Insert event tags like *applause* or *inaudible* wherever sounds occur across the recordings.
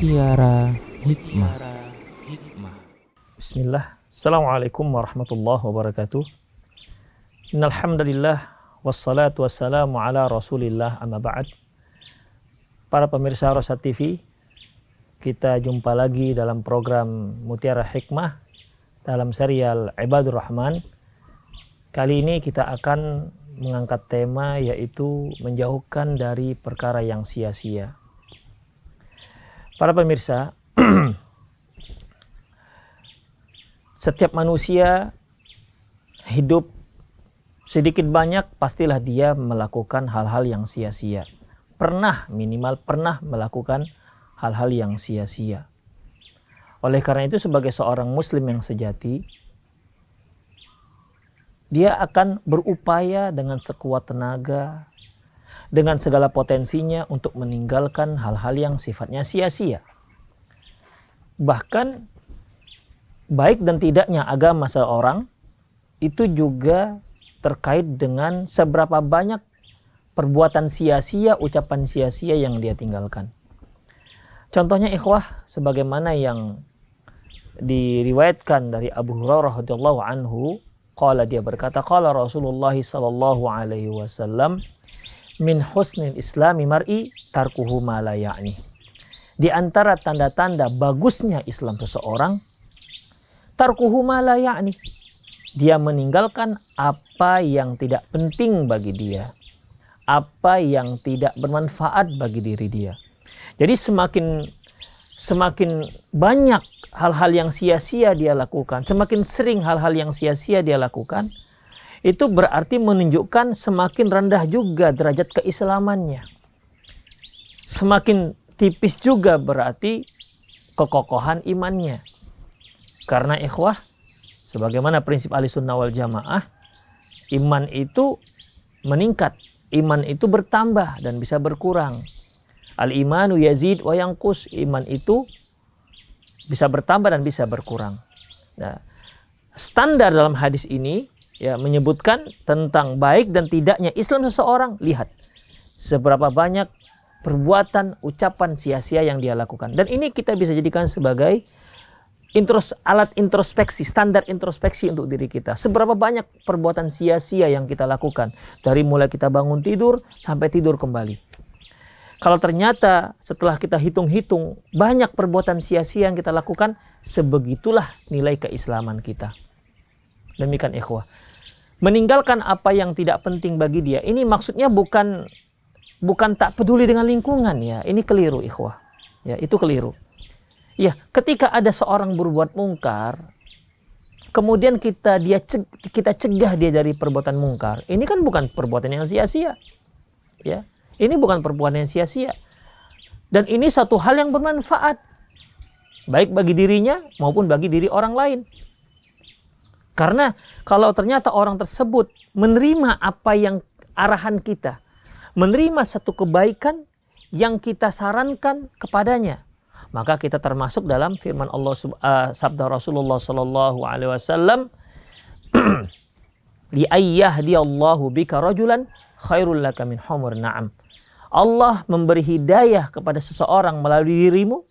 Mutiara Hikmah. Bismillah. Assalamualaikum warahmatullahi wabarakatuh. Innalhamdulillah wassalatu wassalamu ala rasulillah amma ba'd. Para pemirsa Rosat TV, kita jumpa lagi dalam program Mutiara Hikmah dalam serial Ibadur Rahman. Kali ini kita akan mengangkat tema yaitu menjauhkan dari perkara yang sia-sia. Para pemirsa, *clears throat* setiap manusia hidup sedikit banyak pastilah dia melakukan hal-hal yang sia-sia. Pernah minimal pernah melakukan hal-hal yang sia-sia. Oleh karena itu sebagai seorang muslim yang sejati dia akan berupaya dengan sekuat tenaga dengan segala potensinya untuk meninggalkan hal-hal yang sifatnya sia-sia. Bahkan baik dan tidaknya agama seorang itu juga terkait dengan seberapa banyak perbuatan sia-sia, ucapan sia-sia yang dia tinggalkan. Contohnya ikhwah sebagaimana yang diriwayatkan dari Abu Hurairah radhiyallahu anhu, qala dia berkata qala Rasulullah sallallahu alaihi wasallam min husnil islami mar'i tarkuhu ma la ya'ni. Di antara tanda-tanda bagusnya Islam seseorang tarkuhu ma la ya'ni. Dia meninggalkan apa yang tidak penting bagi dia. Apa yang tidak bermanfaat bagi diri dia. Jadi semakin semakin banyak hal-hal yang sia-sia dia lakukan, semakin sering hal-hal yang sia-sia dia lakukan, itu berarti menunjukkan semakin rendah juga derajat keislamannya. Semakin tipis juga berarti kekokohan imannya. Karena ikhwah, sebagaimana prinsip ahli sunnah wal jamaah, iman itu meningkat, iman itu bertambah dan bisa berkurang. Al imanu yazid wa yangkus, iman itu bisa bertambah dan bisa berkurang. Nah, standar dalam hadis ini ya menyebutkan tentang baik dan tidaknya Islam seseorang, lihat seberapa banyak perbuatan, ucapan sia-sia yang dia lakukan. Dan ini kita bisa jadikan sebagai intros, alat introspeksi, standar introspeksi untuk diri kita. Seberapa banyak perbuatan sia-sia yang kita lakukan dari mulai kita bangun tidur sampai tidur kembali. Kalau ternyata setelah kita hitung-hitung banyak perbuatan sia-sia yang kita lakukan, sebegitulah nilai keislaman kita. Demikian ikhwah meninggalkan apa yang tidak penting bagi dia. Ini maksudnya bukan bukan tak peduli dengan lingkungan ya. Ini keliru ikhwah. Ya, itu keliru. Ya, ketika ada seorang berbuat mungkar, kemudian kita dia kita cegah dia dari perbuatan mungkar. Ini kan bukan perbuatan yang sia-sia. Ya. Ini bukan perbuatan yang sia-sia. Dan ini satu hal yang bermanfaat baik bagi dirinya maupun bagi diri orang lain. Karena kalau ternyata orang tersebut menerima apa yang arahan kita, menerima satu kebaikan yang kita sarankan kepadanya, maka kita termasuk dalam firman Allah uh, sabda Rasulullah sallallahu alaihi wasallam *clears throat* li Allahu bika rajulan khairul laka min humur na'am. Allah memberi hidayah kepada seseorang melalui dirimu.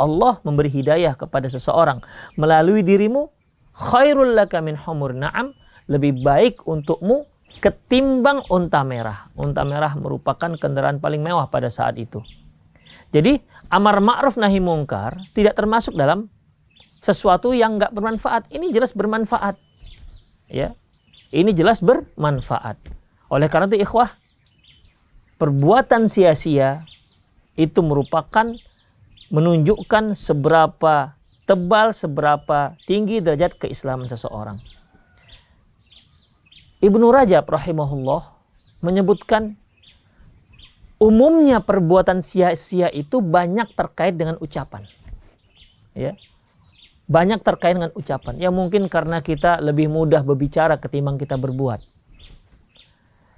Allah memberi hidayah kepada seseorang melalui dirimu khairul laka min humur na'am lebih baik untukmu ketimbang unta merah. Unta merah merupakan kendaraan paling mewah pada saat itu. Jadi amar ma'ruf nahi mungkar tidak termasuk dalam sesuatu yang nggak bermanfaat. Ini jelas bermanfaat. Ya. Ini jelas bermanfaat. Oleh karena itu ikhwah, perbuatan sia-sia itu merupakan menunjukkan seberapa tebal seberapa tinggi derajat keislaman seseorang. Ibnu Rajab rahimahullah menyebutkan umumnya perbuatan sia-sia itu banyak terkait dengan ucapan. Ya. Banyak terkait dengan ucapan. Ya mungkin karena kita lebih mudah berbicara ketimbang kita berbuat.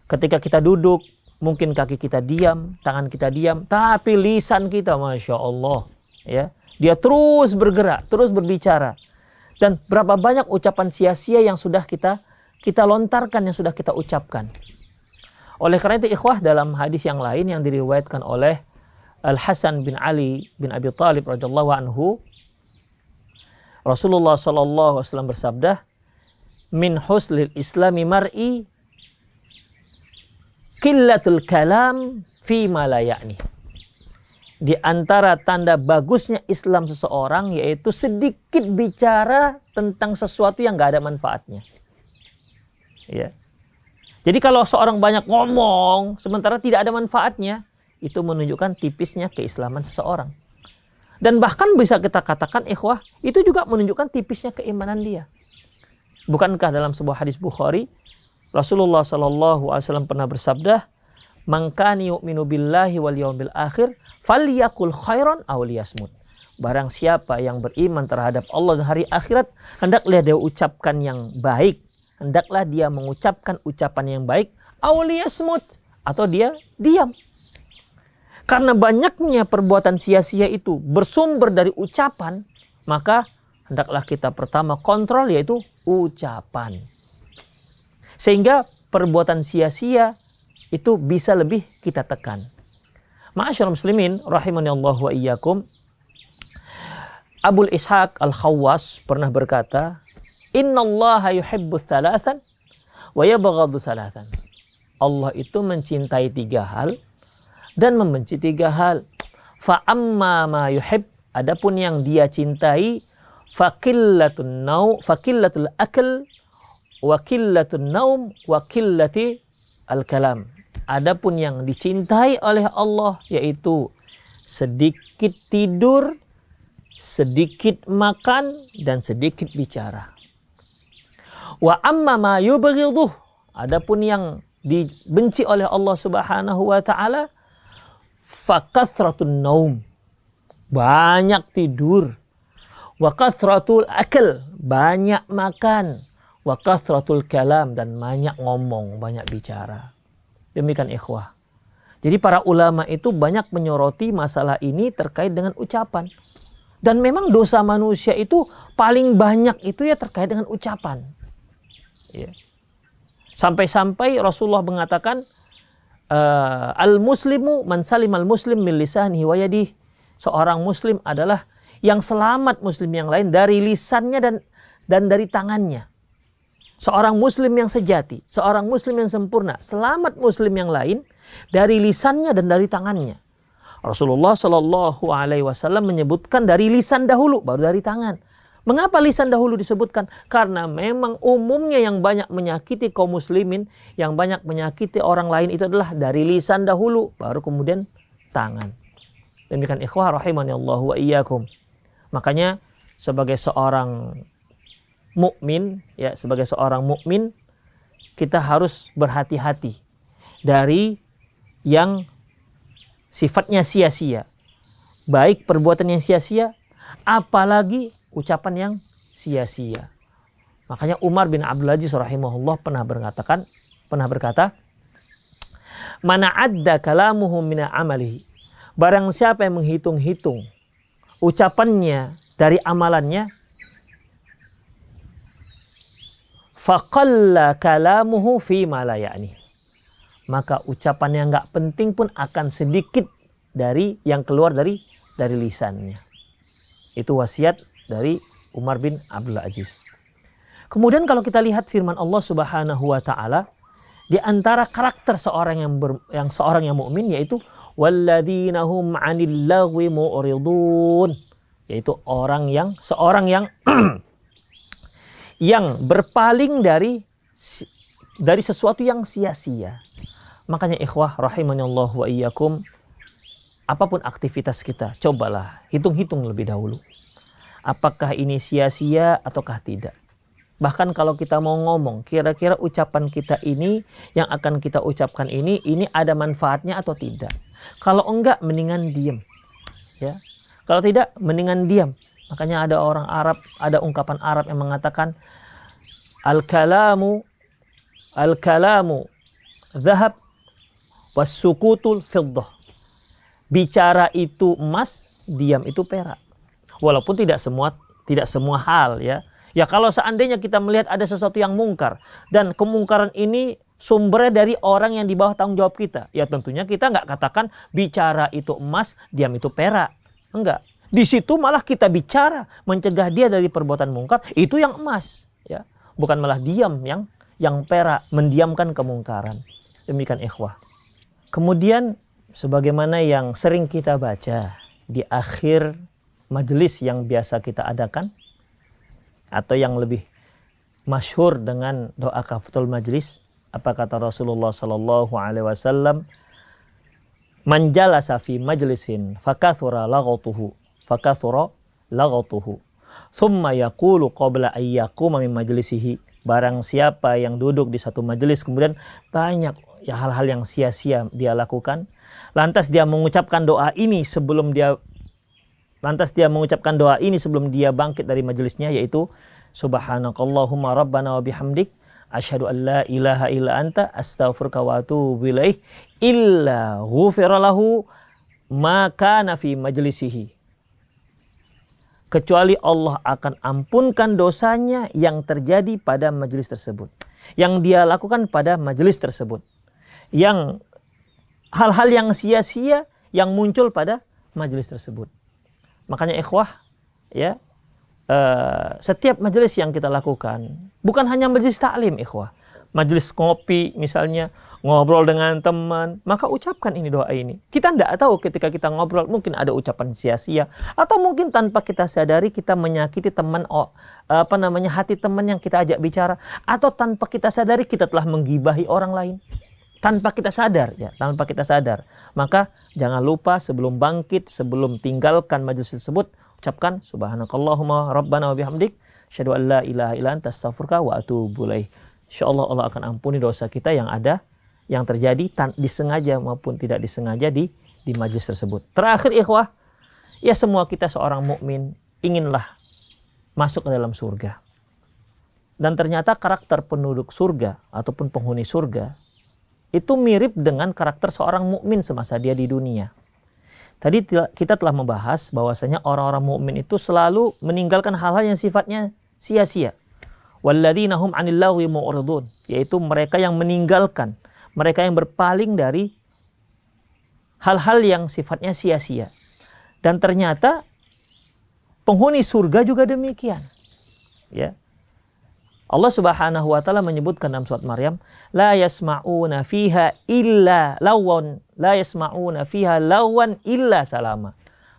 Ketika kita duduk, mungkin kaki kita diam, tangan kita diam, tapi lisan kita Masya Allah. Ya, dia terus bergerak, terus berbicara. Dan berapa banyak ucapan sia-sia yang sudah kita kita lontarkan, yang sudah kita ucapkan. Oleh karena itu ikhwah dalam hadis yang lain yang diriwayatkan oleh Al Hasan bin Ali bin Abi Thalib radhiyallahu anhu Rasulullah wasallam bersabda min huslil islami mar'i qillatul kalam fi ma la. Di antara tanda bagusnya Islam seseorang yaitu sedikit bicara tentang sesuatu yang nggak ada manfaatnya. Ya. Jadi kalau seorang banyak ngomong sementara tidak ada manfaatnya, itu menunjukkan tipisnya keislaman seseorang. Dan bahkan bisa kita katakan ikhwah, itu juga menunjukkan tipisnya keimanan dia. Bukankah dalam sebuah hadis Bukhari, Rasulullah Shallallahu Alaihi Wasallam pernah bersabda, "Mangkani yu'minu billahi wal yaumil akhir, falyakul khairan aw liyasmut." Barang siapa yang beriman terhadap Allah dan hari akhirat, hendaklah dia ucapkan yang baik. Hendaklah dia mengucapkan ucapan yang baik, aw liyasmut atau dia diam. Karena banyaknya perbuatan sia-sia itu bersumber dari ucapan, maka hendaklah kita pertama kontrol yaitu ucapan. Sehingga perbuatan sia-sia itu bisa lebih kita tekan. Ma'asyar muslimin rahimani Allah wa iyyakum. Abul Ishaq Al-Khawwas pernah berkata, "Inna Allah yuhibbu thalathan wa yabghadu thalathan." Allah itu mencintai tiga hal dan membenci tiga hal. Fa amma ma yuhib, adapun yang dia cintai, faqillatul nau, faqillatul akal, wa qillatun naum, wa qillati al kalam. Adapun yang dicintai oleh Allah yaitu sedikit tidur, sedikit makan dan sedikit bicara. Wa amma ma yubghiduh, adapun yang dibenci oleh Allah Subhanahu wa taala fakathratun naum. Banyak tidur. Wa kathratul akal. Banyak makan. Wa kathratul kalam. Dan banyak ngomong, banyak bicara. Demikian ikhwah. Jadi para ulama itu banyak menyoroti masalah ini terkait dengan ucapan. Dan memang dosa manusia itu paling banyak itu ya terkait dengan ucapan. Ya. Sampai-sampai Rasulullah mengatakan, uh, al muslimu man salim al muslim min lisanihi. Seorang muslim adalah yang selamat muslim yang lain dari lisannya dan dan dari tangannya. Seorang muslim yang sejati, seorang muslim yang sempurna, selamat muslim yang lain dari lisannya dan dari tangannya. Rasulullah Shallallahu Alaihi Wasallam menyebutkan dari lisan dahulu, baru dari tangan. Mengapa lisan dahulu disebutkan? Karena memang umumnya yang banyak menyakiti kaum muslimin, yang banyak menyakiti orang lain itu adalah dari lisan dahulu, baru kemudian tangan. Demikian ikhwah rahimani Allah wa iyyakum. Makanya sebagai seorang mukmin ya sebagai seorang mukmin kita harus berhati-hati dari yang sifatnya sia-sia. Baik perbuatan yang sia-sia, apalagi ucapan yang sia-sia. Makanya Umar bin Abdul Aziz rahimahullah pernah berkatakan, pernah berkata, "Mana adda kalamuhu mina amalihi." Barang siapa yang menghitung-hitung ucapannya dari amalannya, faqalla kalamuhu fi malayani. Maka ucapan yang nggak penting pun akan sedikit dari yang keluar dari dari lisannya. Itu wasiat dari Umar bin Abdul Aziz. Kemudian kalau kita lihat firman Allah Subhanahu wa taala di antara karakter seorang yang ber, yang seorang yang mukmin yaitu walladzina hum 'anil lagwi mu'ridun yaitu orang yang seorang yang *clears throat* yang berpaling dari dari sesuatu yang sia-sia. Makanya ikhwah rahimani Allah wa iyyakum apa pun aktivitas kita cobalah hitung-hitung lebih dahulu apakah ini sia-sia ataukah tidak. Bahkan kalau kita mau ngomong, kira-kira ucapan kita ini yang akan kita ucapkan ini, ini ada manfaatnya atau tidak. Kalau enggak, mendingan diam. Ya, kalau tidak, mendingan diam. Makanya ada orang Arab, ada ungkapan Arab yang mengatakan al-kalamu al-kalamu zahab wasukutul fiddah. Bicara itu emas, diam itu perak. Walaupun tidak semua tidak semua hal ya. Ya kalau seandainya kita melihat ada sesuatu yang mungkar dan kemungkaran ini sumbernya dari orang yang di bawah tanggung jawab kita. Ya tentunya kita nggak katakan bicara itu emas, diam itu perak. Enggak. Di situ malah kita bicara mencegah dia dari perbuatan mungkar, itu yang emas, ya. Bukan malah diam yang yang perak, mendiamkan kemungkaran. Demikian ikhwah. Kemudian sebagaimana yang sering kita baca di akhir majelis yang biasa kita adakan atau yang lebih masyhur dengan doa kafatul majlis apa kata Rasulullah sallallahu alaihi wasallam man jalasa fi majlisin fakathura laghatuhu fakathura laghatuhu thumma yaqulu qabla an yaquma min majlisihi barang siapa yang duduk di satu majelis kemudian banyak ya hal-hal yang sia-sia dia lakukan. Lantas dia mengucapkan doa ini sebelum dia lantas dia mengucapkan doa ini sebelum dia bangkit dari majelisnya yaitu Subhanakallahumma rabbana wa bihamdik asyhadu an la ilaha illa anta astaghfiruka wa atubu ilaih illa ghufira lahu ma kana fi majlisihi kecuali Allah akan ampunkan dosanya yang terjadi pada majelis tersebut yang dia lakukan pada majelis tersebut yang hal-hal yang sia-sia yang muncul pada majelis tersebut. Makanya ikhwah ya uh, setiap majelis yang kita lakukan bukan hanya majelis taklim ikhwah majelis kopi misalnya ngobrol dengan teman maka ucapkan ini doa ini. Kita tidak tahu ketika kita ngobrol mungkin ada ucapan sia-sia atau mungkin tanpa kita sadari kita menyakiti teman oh, apa namanya hati teman yang kita ajak bicara atau tanpa kita sadari kita telah menggibahi orang lain. Tanpa kita sadar ya tanpa kita sadar. Maka jangan lupa sebelum bangkit sebelum tinggalkan majelis tersebut ucapkan subhanakallahumma rabbana wa bihamdik syadu an la ilaha astaghfiruka wa atubu. Insyaallah Allah akan ampuni dosa kita yang ada yang terjadi tan disengaja maupun tidak disengaja di di majlis tersebut. Terakhir ikhwah, ya semua kita seorang mukmin inginlah masuk ke dalam surga. Dan ternyata karakter penduduk surga ataupun penghuni surga itu mirip dengan karakter seorang mukmin semasa dia di dunia. Tadi kita telah membahas bahwasanya orang-orang mukmin itu selalu meninggalkan hal-hal yang sifatnya sia-sia. Walladzina hum 'anil mu'ridun, yaitu mereka yang meninggalkan, mereka yang berpaling dari hal-hal yang sifatnya sia-sia. Dan ternyata penghuni surga juga demikian. Ya. Allah Subhanahu wa taala menyebutkan dalam surat Maryam, la yasma'una fiha illa lawan, la yasma'una fiha lawan illa salama.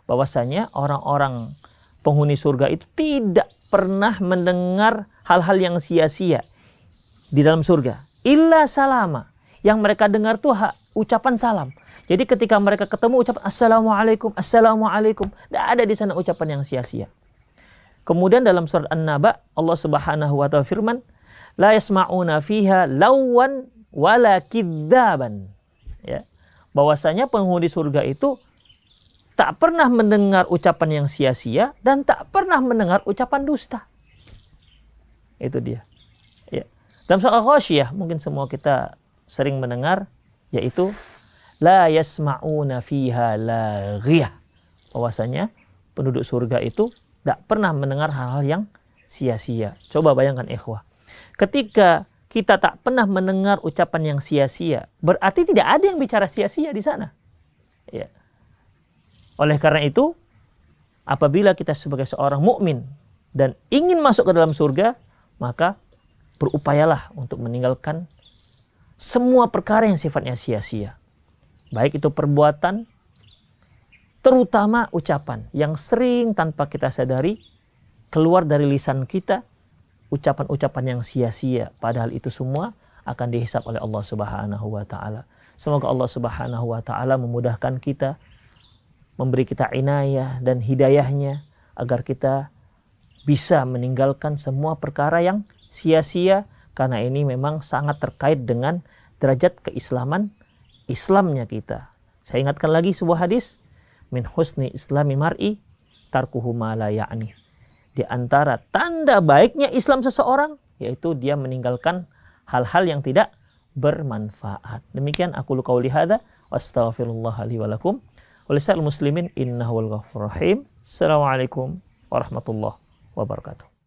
Bahwasanya orang-orang penghuni surga itu tidak pernah mendengar hal-hal yang sia-sia di dalam surga. Illa salama. Yang mereka dengar tuh ucapan salam. Jadi ketika mereka ketemu ucapan assalamualaikum, assalamualaikum, tidak ada di sana ucapan yang sia-sia. Kemudian dalam surat An-Naba Allah Subhanahu wa taala firman, la yasma'una fiha lawan wala kidzaban. Ya. Bahwasanya penghuni surga itu tak pernah mendengar ucapan yang sia-sia dan tak pernah mendengar ucapan dusta. Itu dia. Ya. Dalam surah Al-Ghasyiyah mungkin semua kita sering mendengar yaitu la yasma'una fiha laghiyah. Bahwasanya penduduk surga itu tidak pernah mendengar hal-hal yang sia-sia. Coba bayangkan ikhwah. Ketika kita tak pernah mendengar ucapan yang sia-sia, berarti tidak ada yang bicara sia-sia di sana. Ya. Oleh karena itu, apabila kita sebagai seorang mukmin dan ingin masuk ke dalam surga, maka berupayalah untuk meninggalkan semua perkara yang sifatnya sia-sia. Baik itu perbuatan terutama ucapan yang sering tanpa kita sadari keluar dari lisan kita ucapan-ucapan yang sia-sia padahal itu semua akan dihisap oleh Allah Subhanahu wa taala. Semoga Allah Subhanahu wa taala memudahkan kita memberi kita inayah dan hidayahnya agar kita bisa meninggalkan semua perkara yang sia-sia karena ini memang sangat terkait dengan derajat keislaman Islamnya kita. Saya ingatkan lagi sebuah hadis min husni islami mar'i tarkuhu ma la ya'ni. Di antara tanda baiknya Islam seseorang yaitu dia meninggalkan hal-hal yang tidak bermanfaat. Demikian aku qauli hadza wastaghfirullah li wa lakum. muslimin innahu wal ghafurur rahim. Assalamualaikum warahmatullahi wabarakatuh.